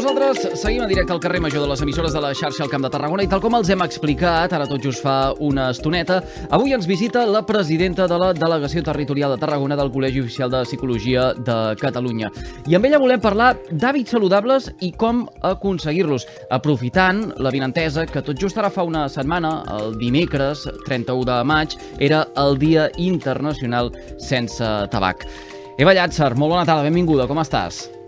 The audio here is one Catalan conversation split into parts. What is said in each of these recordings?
Nosaltres seguim en directe al carrer Major de les emissores de la xarxa al Camp de Tarragona i tal com els hem explicat, ara tot just fa una estoneta, avui ens visita la presidenta de la Delegació Territorial de Tarragona del Col·legi Oficial de Psicologia de Catalunya. I amb ella volem parlar d'hàbits saludables i com aconseguir-los, aprofitant la vinentesa que tot just ara fa una setmana, el dimecres 31 de maig, era el Dia Internacional Sense Tabac. Eva Llàtzer, molt bona tarda, benvinguda, com estàs?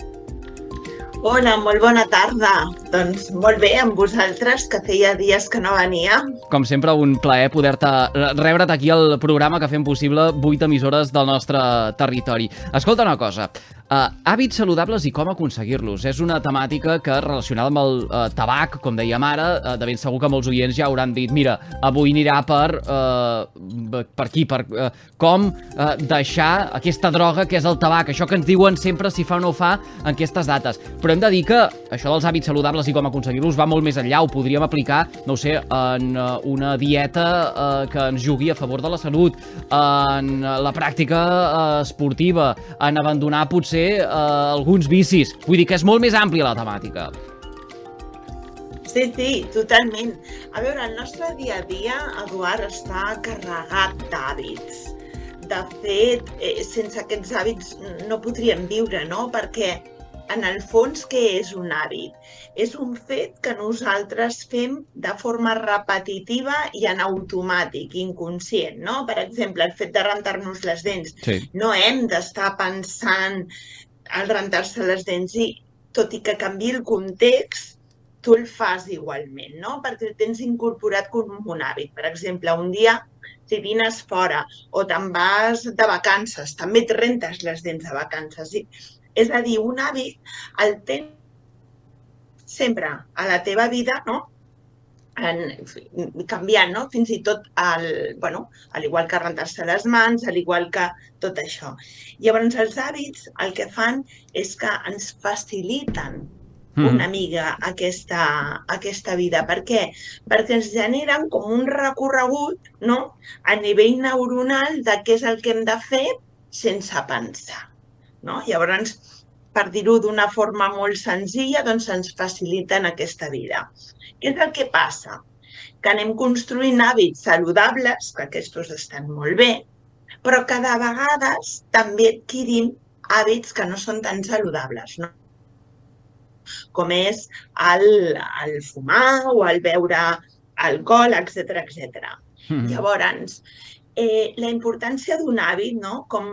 Hola, molt bona tarda. Doncs molt bé, amb vosaltres, que feia dies que no venia. Com sempre, un plaer poder-te rebre't aquí al programa que fem possible 8 emissores del nostre territori. Escolta una cosa, Uh, hàbits saludables i com aconseguir-los. És una temàtica que relacionada amb el uh, tabac, com dèiem ara, uh, de ben segur que molts oients ja hauran dit mira, avui anirà per, uh, per aquí, per uh, com uh, deixar aquesta droga que és el tabac, això que ens diuen sempre si fa o no fa en aquestes dates. Però hem de dir que això dels hàbits saludables i com aconseguir-los va molt més enllà, ho podríem aplicar, no sé, en uh, una dieta uh, que ens jugui a favor de la salut, en la pràctica uh, esportiva, en abandonar potser eh, alguns vicis. Vull dir que és molt més àmplia la temàtica. Sí, sí, totalment. A veure, el nostre dia a dia, Eduard, està carregat d'hàbits. De fet, eh, sense aquests hàbits no podríem viure, no? Perquè en el fons, què és un hàbit? És un fet que nosaltres fem de forma repetitiva i en automàtic, inconscient, no? Per exemple, el fet de rentar-nos les dents. Sí. No hem d'estar pensant al rentar-se les dents i, tot i que canvi el context, tu el fas igualment, no? Perquè el tens incorporat com un hàbit. Per exemple, un dia si dines fora o te'n vas de vacances, també et rentes les dents de vacances. És a dir, un hàbit el tens sempre a la teva vida, no? En, canviant, no? Fins i tot, el, bueno, al igual que rentar-se les mans, al igual que tot això. Llavors, els hàbits el que fan és que ens faciliten mm. una mica aquesta, aquesta vida. Per què? Perquè ens generen com un recorregut no? a nivell neuronal de què és el que hem de fer sense pensar. No? Llavors, per dir-ho d'una forma molt senzilla, doncs ens faciliten aquesta vida. Què és el que passa? Que anem construint hàbits saludables, que aquests estan molt bé, però que de vegades també adquirim hàbits que no són tan saludables, no? com és el, el fumar o el beure alcohol, etc etc. Mm -hmm. Llavors, eh, la importància d'un hàbit, no? com,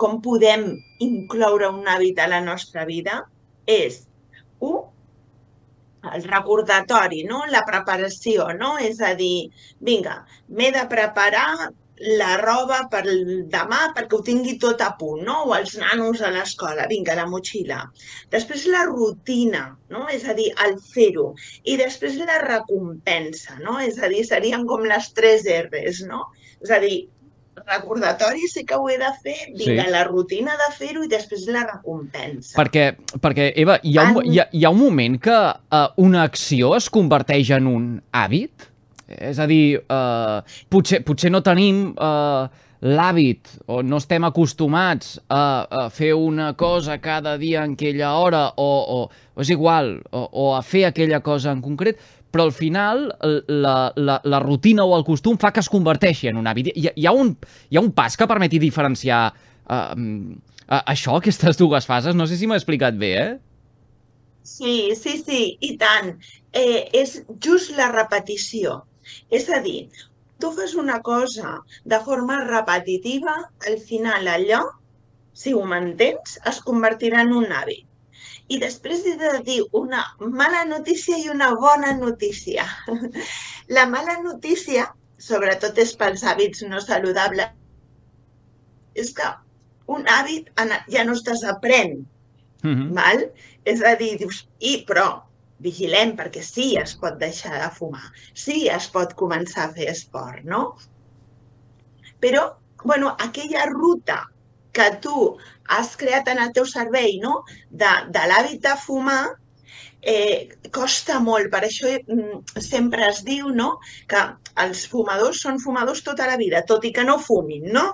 com podem incloure un hàbit a la nostra vida és, un, el recordatori, no? la preparació, no? és a dir, vinga, m'he de preparar la roba per demà perquè ho tingui tot a punt, no? o els nanos a l'escola, vinga, la motxilla. Després la rutina, no? és a dir, el fer-ho. I després la recompensa, no? és a dir, serien com les tres R's, no? És a dir, recordatori sí que ho he de fer, vinga, sí. la rutina de fer-ho i després la recompensa. Perquè, perquè Eva, hi ha, un, hi, ha, hi ha un moment que uh, una acció es converteix en un hàbit? És a dir, uh, potser, potser no tenim uh, l'hàbit o no estem acostumats a, a fer una cosa cada dia en aquella hora o, o, o és igual, o, o a fer aquella cosa en concret, però al final la, la, la rutina o el costum fa que es converteixi en un hàbit. Hi, hi, ha, un, hi ha un pas que permeti diferenciar uh, uh, això, aquestes dues fases? No sé si m'he explicat bé, eh? Sí, sí, sí, i tant. Eh, és just la repetició. És a dir, tu fas una cosa de forma repetitiva, al final allò, si ho mantens, es convertirà en un hàbit. I després he de dir una mala notícia i una bona notícia. La mala notícia, sobretot és pels hàbits no saludables, és que un hàbit ja no es desaprèn. Mm -hmm. val? És a dir, dius, i però vigilem perquè sí es pot deixar de fumar, sí es pot començar a fer esport, no? Però, bueno, aquella ruta que tu has creat en el teu cervell no? de, de l'hàbit de fumar, eh, costa molt. Per això mm, sempre es diu no? que els fumadors són fumadors tota la vida, tot i que no fumin, no?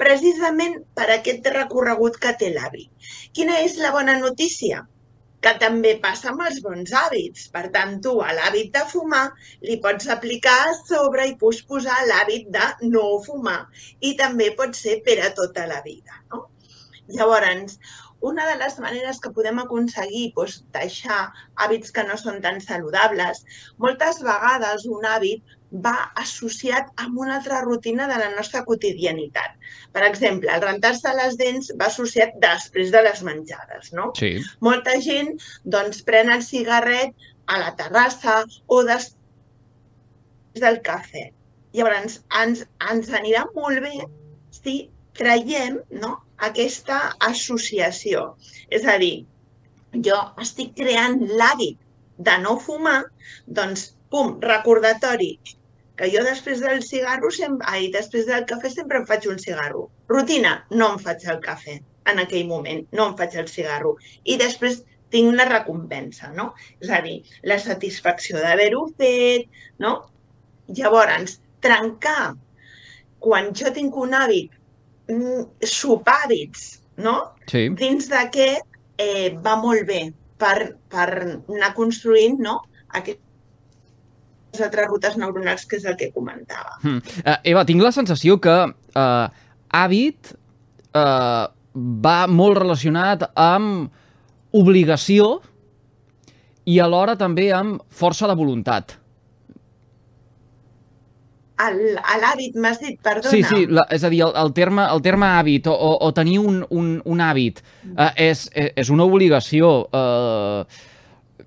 Precisament per aquest recorregut que té l'hàbit. Quina és la bona notícia? Que també passa amb els bons hàbits. Per tant, tu a l'hàbit de fumar li pots aplicar a sobre i pots posar l'hàbit de no fumar. I també pot ser per a tota la vida. No? Llavors, una de les maneres que podem aconseguir doncs, deixar hàbits que no són tan saludables, moltes vegades un hàbit va associat amb una altra rutina de la nostra quotidianitat. Per exemple, el rentar-se les dents va associat després de les menjades, no? Sí. Molta gent, doncs, pren el cigarret a la terrassa o després del cafè. Llavors, ens, ens anirà molt bé si traiem no, aquesta associació. És a dir, jo estic creant l'hàbit de no fumar, doncs, pum, recordatori, que jo després del cigarro, sempre, ai, després del cafè sempre em faig un cigarro. Rutina, no em faig el cafè en aquell moment, no em faig el cigarro. I després tinc la recompensa, no? És a dir, la satisfacció d'haver-ho fet, no? Llavors, trencar quan jo tinc un hàbit, mm, supàdits, no? Sí. Dins d'aquest eh, va molt bé per, per anar construint no? aquest altres rutes neuronals, que és el que comentava. Hmm. Uh, Eva, tinc la sensació que uh, hàbit uh, va molt relacionat amb obligació i alhora també amb força de voluntat. L'hàbit, m'has dit, perdona. Sí, sí, la, és a dir, el, el, terme, el terme hàbit o, o, o tenir un, un, un hàbit uh, és, és una obligació uh,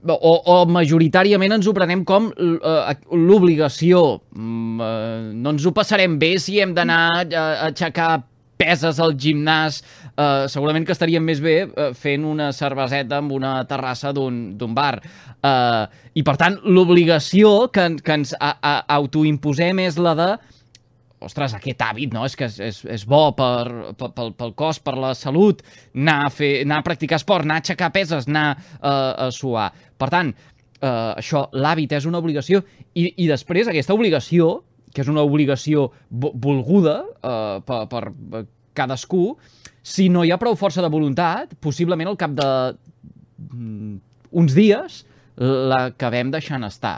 o, o majoritàriament ens ho prenem com uh, l'obligació. Mm, uh, no ens ho passarem bé si hem d'anar a, aixecar peses al gimnàs, eh, segurament que estaríem més bé eh, fent una cerveseta amb una terrassa d'un bar. Eh, I, per tant, l'obligació que, que ens autoimposem és la de ostres, aquest hàbit, no? És que és, és, és bo per, pel, pel cos, per la salut, anar a, fer, anar a practicar esport, anar a aixecar peses, anar eh, a suar. Per tant, eh, això, l'hàbit és una obligació i, i després aquesta obligació que és una obligació volguda uh, per, per cadascú, si no hi ha prou força de voluntat, possiblement al cap de mm, uns dies l'acabem deixant estar.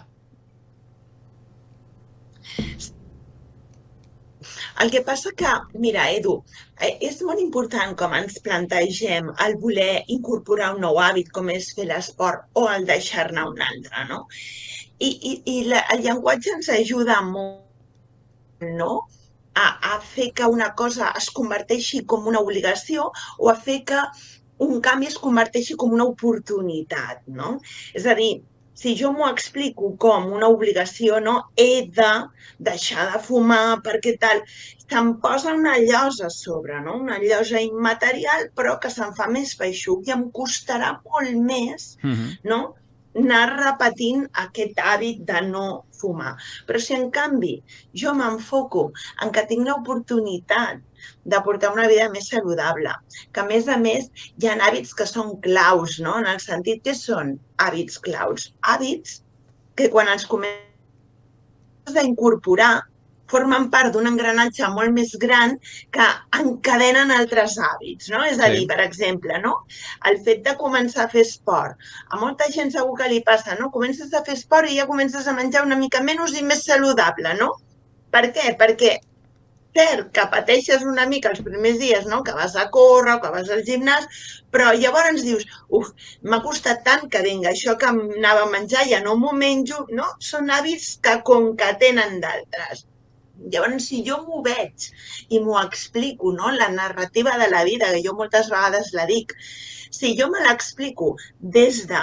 El que passa que, mira, Edu, eh, és molt important com ens plantegem el voler incorporar un nou hàbit com és fer l'esport o el deixar-ne un altre, no? I, i, i la, el llenguatge ens ajuda molt no? A, a fer que una cosa es converteixi com una obligació o a fer que un canvi es converteixi com una oportunitat, no? És a dir, si jo m'ho explico com una obligació, no? He de deixar de fumar perquè tal, se'm posa una llosa a sobre, no? Una llosa immaterial, però que se'm fa més feixuc i em costarà molt més, uh -huh. no? anar repetint aquest hàbit de no fumar. Però si en canvi jo m'enfoco en que tinc l'oportunitat de portar una vida més saludable, que a més a més hi ha hàbits que són claus, no? en el sentit que són hàbits claus. Hàbits que quan ens comences a incorporar formen part d'un engranatge molt més gran que encadenen altres hàbits, no? És a dir, per exemple, no? El fet de començar a fer esport. A molta gent segur que li passa, no? Comences a fer esport i ja comences a menjar una mica menys i més saludable, no? Per què? Perquè cert que pateixes una mica els primers dies, no? que vas a córrer o que vas al gimnàs, però llavors dius, uf, m'ha costat tant que vinga, això que anava a menjar ja no m'ho menjo, no? Són hàbits que concatenen d'altres. Llavors, si jo m'ho veig i m'ho explico, no? la narrativa de la vida, que jo moltes vegades la dic, si jo me l'explico des de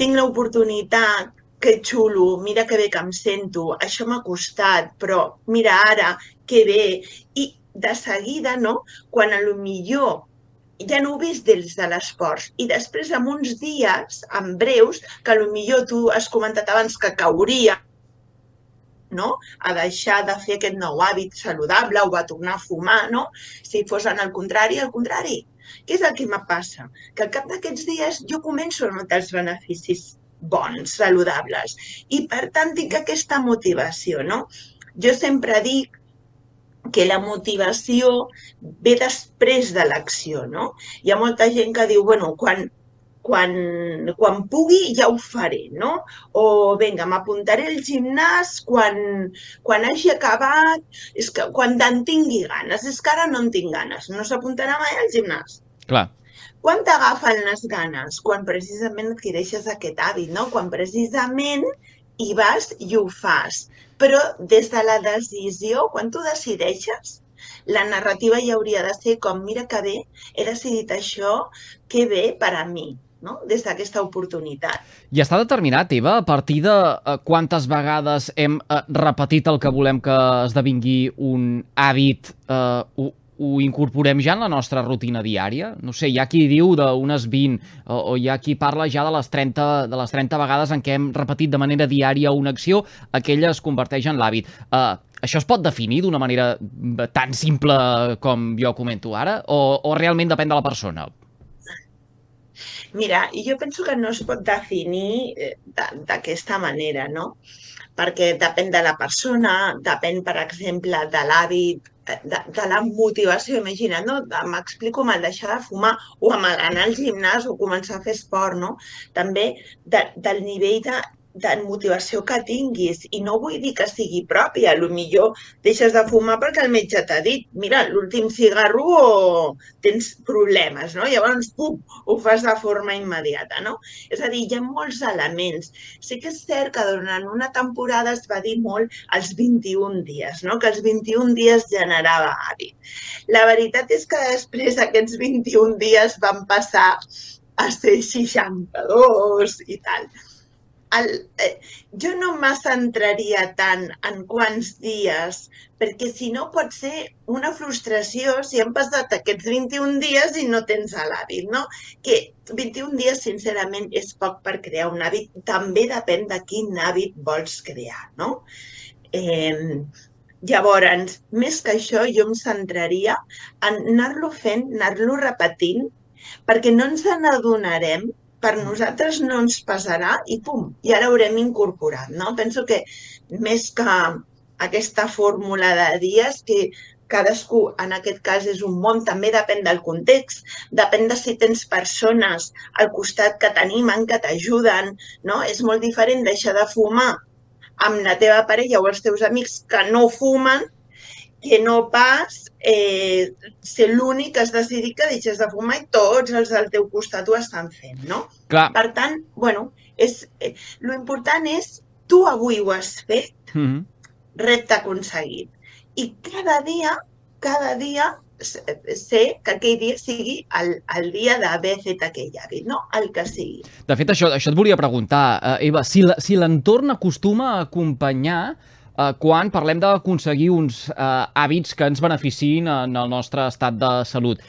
tinc l'oportunitat, que xulo, mira que bé que em sento, això m'ha costat, però mira ara, que bé. I de seguida, no? quan a lo millor ja no ho vist des de l'esforç. I després, en uns dies, en breus, que a lo millor tu has comentat abans que cauria no? a deixar de fer aquest nou hàbit saludable o a tornar a fumar, no? si fos en el contrari, al contrari. Què és el que me passa? Que al cap d'aquests dies jo començo a notar els beneficis bons, saludables, i per tant tinc aquesta motivació. No? Jo sempre dic que la motivació ve després de l'acció, no? Hi ha molta gent que diu, bueno, quan, quan, quan pugui ja ho faré, no? O vinga, m'apuntaré al gimnàs quan, quan hagi acabat, és que quan en tingui ganes, és que ara no en tinc ganes, no s'apuntarà mai al gimnàs. Clar. Quan t'agafen les ganes? Quan precisament adquireixes aquest hàbit, no? Quan precisament hi vas i ho fas. Però des de la decisió, quan tu decideixes, la narrativa ja hauria de ser com, mira que bé, he decidit això, que bé per a mi, no? des d'aquesta oportunitat. I està determinat, Eva, a partir de uh, quantes vegades hem uh, repetit el que volem que esdevingui un hàbit, uh, ho, incorporem ja en la nostra rutina diària? No sé, hi ha qui diu d'unes 20, o, o hi ha qui parla ja de les, 30, de les 30 vegades en què hem repetit de manera diària una acció, aquella es converteix en l'hàbit. Uh, això es pot definir d'una manera tan simple com jo comento ara? O, o realment depèn de la persona? Mira, jo penso que no es pot definir eh, d'aquesta manera, no? Perquè depèn de la persona, depèn, per exemple, de l'hàbit, de, de la motivació, imagina't, no? M'explico amb el deixar de fumar o amb anar al gimnàs o començar a fer esport, no? També de, del nivell de de motivació que tinguis i no vull dir que sigui pròpia, a lo millor deixes de fumar perquè el metge t'ha dit mira, l'últim cigarro o tens problemes, no? Llavors, pum, ho fas de forma immediata, no? És a dir, hi ha molts elements. Sí que és cert que durant una temporada es va dir molt els 21 dies, no? Que els 21 dies generava hàbit. La veritat és que després aquests 21 dies van passar a ser 62 i tal el, eh, jo no me centraria tant en quants dies, perquè si no pot ser una frustració si han passat aquests 21 dies i no tens l'hàbit, no? Que 21 dies, sincerament, és poc per crear un hàbit. També depèn de quin hàbit vols crear, no? Eh, llavors, més que això, jo em centraria en anar-lo fent, anar-lo repetint, perquè no ens n'adonarem per nosaltres no ens passarà i pum, i ara haurem incorporat. No? Penso que més que aquesta fórmula de dies que cadascú, en aquest cas, és un món, també depèn del context, depèn de si tens persones al costat que t'animen, que t'ajuden, no? És molt diferent deixar de fumar amb la teva parella o els teus amics que no fumen que no pas eh, ser l'únic que has decidit que deixes de fumar i tots els del teu costat ho estan fent, no? Clar. Per tant, bueno, és, eh, lo important és tu avui ho has fet, mm -hmm. repte aconseguit. I cada dia, cada dia sé que aquell dia sigui el, el dia d'haver fet aquell hàbit, no? El que sigui. De fet, això, això et volia preguntar, uh, Eva, si l'entorn si acostuma a acompanyar eh, quan parlem d'aconseguir uns eh, hàbits que ens beneficiïn en el nostre estat de salut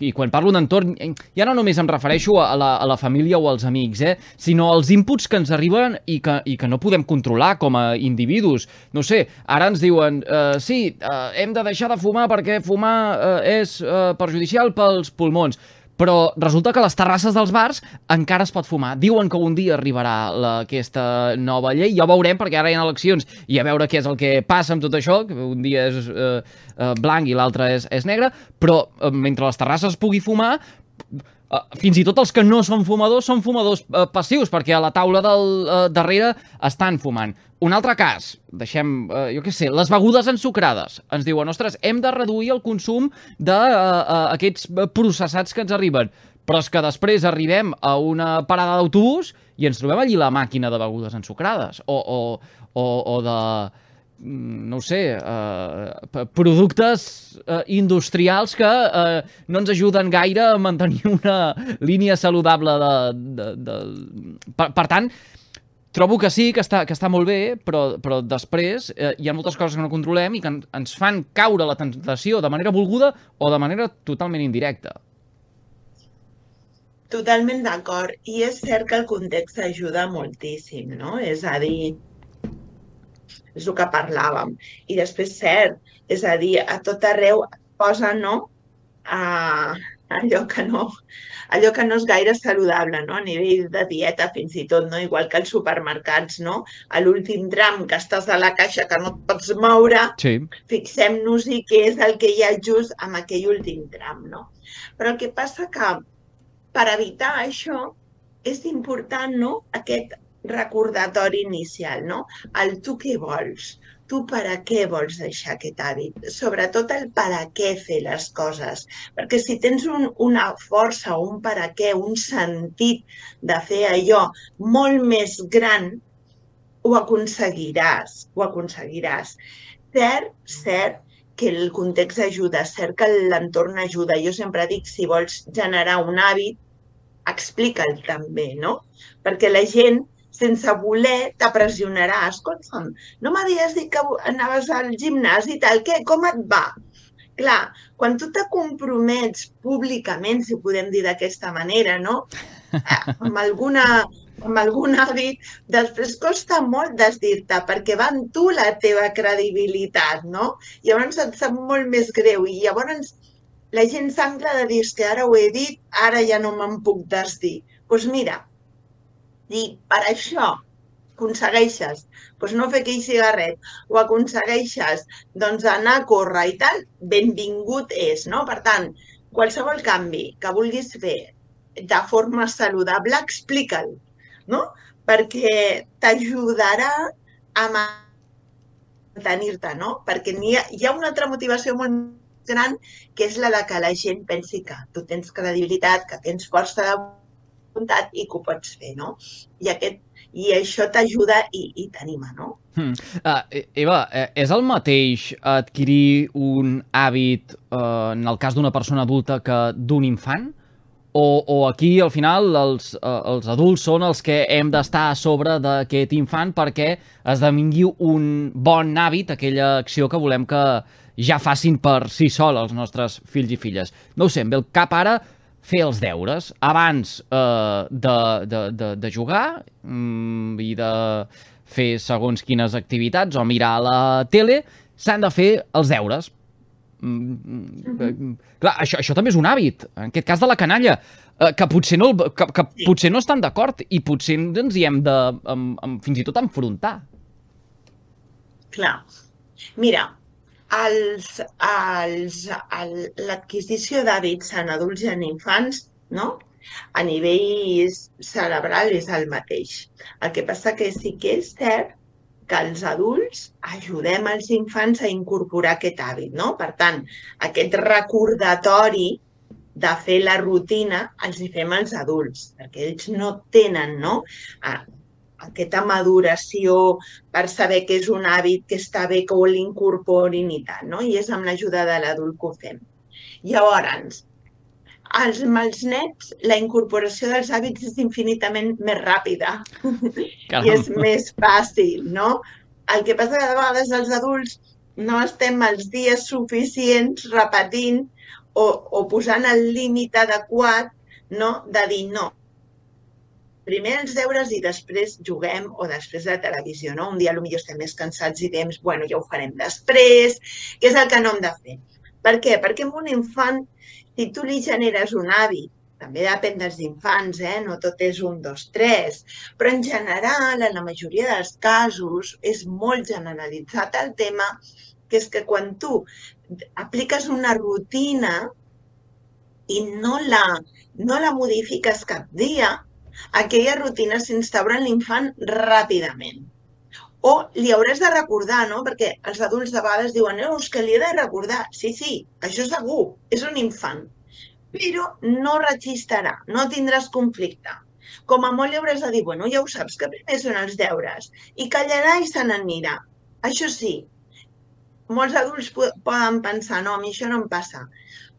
i quan parlo d'entorn, ja no només em refereixo a la, a la família o als amics, eh, sinó als inputs que ens arriben i que, i que no podem controlar com a individus. No sé, ara ens diuen, eh, sí, eh, hem de deixar de fumar perquè fumar eh, és eh, perjudicial pels pulmons però resulta que a les terrasses dels bars encara es pot fumar. Diuen que un dia arribarà la, aquesta nova llei, ja ho veurem perquè ara hi ha eleccions i a veure què és el que passa amb tot això, que un dia és eh, eh, blanc i l'altre és, és negre, però eh, mentre les terrasses pugui fumar, Uh, fins i tot els que no són fumadors són fumadors uh, passius, perquè a la taula del darrere estan fumant. Un altre cas, deixem, uh, jo què sé, les begudes ensucrades. Ens diuen, ostres, hem de reduir el consum d'aquests uh, uh, processats que ens arriben. Però és que després arribem a una parada d'autobús i ens trobem allí la màquina de begudes ensucrades o, o, o, o de Mm, no ho sé, eh, productes eh, industrials que eh, no ens ajuden gaire a mantenir una línia saludable de... de, de... Per, per tant, trobo que sí, que està, que està molt bé, però, però després eh, hi ha moltes coses que no controlem i que ens fan caure la tentació de manera volguda o de manera totalment indirecta. Totalment d'acord. I és cert que el context ajuda moltíssim, no? És a dir, és el que parlàvem. I després, cert, és a dir, a tot arreu posa no a allò que no, allò que no és gaire saludable, no? a nivell de dieta fins i tot, no? igual que als supermercats, no? a l'últim tram que estàs a la caixa que no et pots moure, sí. fixem-nos-hi què és el que hi ha just amb aquell últim tram. No? Però el que passa que per evitar això és important no? aquest recordatori inicial, no? El tu què vols? Tu per a què vols deixar aquest hàbit? Sobretot el per a què fer les coses. Perquè si tens un, una força, un per a què, un sentit de fer allò molt més gran, ho aconseguiràs, ho aconseguiràs. Cert, cert, que el context ajuda, cert que l'entorn ajuda. Jo sempre dic, si vols generar un hàbit, explica'l també, no? Perquè la gent sense voler, t'apressionarà. Escolta'm, no m'havies dit que anaves al gimnàs i tal, què? Com et va? Clar, quan tu te compromets públicament, si podem dir d'aquesta manera, no? Eh, amb alguna, amb algun hàbit, després costa molt desdir-te, perquè va en tu la teva credibilitat, no? Llavors et sap molt més greu i llavors la gent s'ancla de dir que ara ho he dit, ara ja no me'n puc desdir. Doncs pues mira, dir, per això aconsegueixes doncs no fer aquell cigarret o aconsegueixes doncs, anar a córrer i tal, benvingut és, no? Per tant, qualsevol canvi que vulguis fer de forma saludable, explica'l, no? Perquè t'ajudarà a mantenir-te, no? Perquè hi ha, hi ha una altra motivació molt gran que és la de que la gent pensi que tu tens credibilitat, que tens força de voluntat i que ho pots fer, no? I, aquest, i això t'ajuda i, i t'anima, no? Uh, Eva, eh, és el mateix adquirir un hàbit uh, en el cas d'una persona adulta que d'un infant? O, o aquí, al final, els, uh, els adults són els que hem d'estar a sobre d'aquest infant perquè esdevingui un bon hàbit, aquella acció que volem que ja facin per si sol els nostres fills i filles. No ho sé, em ve el cap ara fer els deures abans eh, de, de, de, de jugar mm, i de fer segons quines activitats o mirar la tele, s'han de fer els deures. Mm, mm, mm, clar, això, això també és un hàbit, en aquest cas de la canalla, eh, que potser no, que, que potser no estan d'acord i potser ens hi hem de em, em, fins i tot enfrontar. Clar. Mira, l'adquisició d'hàbits en adults i en infants, no? a nivell cerebral és el mateix. El que passa que sí que és cert que els adults ajudem els infants a incorporar aquest hàbit, no? Per tant, aquest recordatori de fer la rutina els hi fem als adults, perquè ells no tenen no? Aquesta maduració per saber que és un hàbit que està bé que ho l'incorporin i tal, no? I és amb l'ajuda de l'adult que ho fem. Llavors, als, els nets, la incorporació dels hàbits és infinitament més ràpida Caram. i és més fàcil, no? El que passa que de vegades els adults no estem els dies suficients repetint o, o posant el límit adequat no? de dir no, primer els deures i després juguem o després de la televisió, no? Un dia potser estem més cansats i diem, bueno, ja ho farem després, que és el que no hem de fer. Per què? Perquè amb un infant, si tu li generes un hàbit, també depèn dels infants, eh? no tot és un, dos, tres, però en general, en la majoria dels casos, és molt generalitzat el tema, que és que quan tu apliques una rutina i no la, no la modifiques cap dia, aquella rutina s'instaura en l'infant ràpidament. O li hauràs de recordar, no? Perquè els adults de vegades diuen, no, és que li he de recordar. Sí, sí, això segur, és un infant. Però no registarà, no tindràs conflicte. Com a molt li hauràs de dir, bueno, ja ho saps, que primer són els deures. I callarà i se n'anirà. Això sí, molts adults poden pensar, no, a mi això no em passa.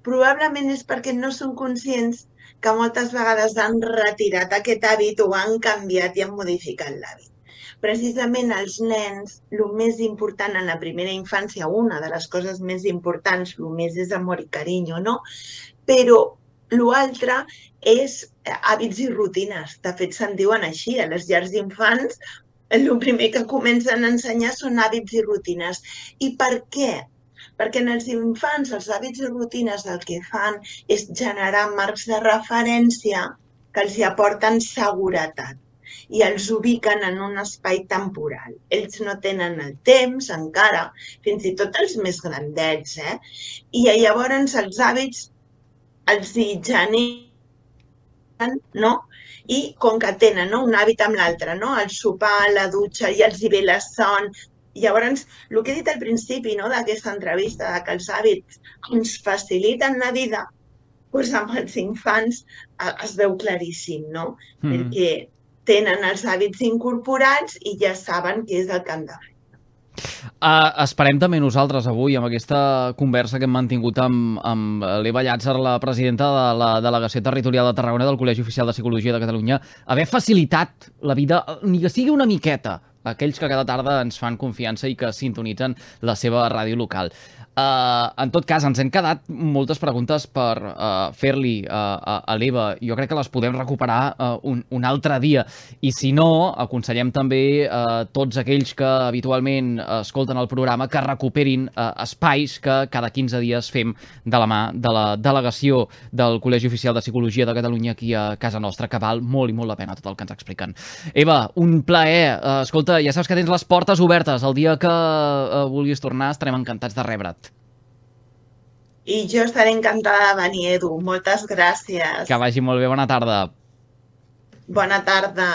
Probablement és perquè no són conscients que moltes vegades han retirat aquest hàbit o han canviat i han modificat l'hàbit. Precisament els nens, el més important en la primera infància, una de les coses més importants, el més és amor i carinyo, no? Però l'altre és hàbits i rutines. De fet, se'n diuen així. A les llars d'infants, el primer que comencen a ensenyar són hàbits i rutines. I per què? Perquè en els infants els hàbits i rutines el que fan és generar marcs de referència que els hi aporten seguretat i els ubiquen en un espai temporal. Ells no tenen el temps encara, fins i tot els més grandets, eh? I llavors els hàbits els hi generen, no? i com que tenen no, un hàbit amb l'altre, no? el sopar, la dutxa, i els hi ve la son, Llavors, el que he dit al principi no, d'aquesta entrevista, que els hàbits ens faciliten la vida, doncs amb els infants es veu claríssim, no? Mm. Perquè tenen els hàbits incorporats i ja saben què és el que han de fer. Uh, esperem també nosaltres avui, amb aquesta conversa que hem mantingut amb, amb l'Eva Llàtzer, la presidenta de la Delegació Territorial de Tarragona del Col·legi Oficial de Psicologia de Catalunya, haver facilitat la vida, ni que sigui una miqueta, aquells que cada tarda ens fan confiança i que sintonitzen la seva ràdio local. Uh, en tot cas, ens hem quedat moltes preguntes per uh, fer-li uh, a, a l'Eva. Jo crec que les podem recuperar uh, un, un altre dia. I si no, aconsellem també uh, tots aquells que habitualment escolten el programa que recuperin uh, espais que cada 15 dies fem de la mà de la delegació del Col·legi Oficial de Psicologia de Catalunya aquí a casa nostra, que val molt i molt la pena tot el que ens expliquen. Eva, un plaer. Uh, escolta, ja saps que tens les portes obertes. El dia que uh, vulguis tornar estarem encantats de rebre't. I jo estaré encantada de venir, Edu. Moltes gràcies. Que vagi molt bé. Bona tarda. Bona tarda.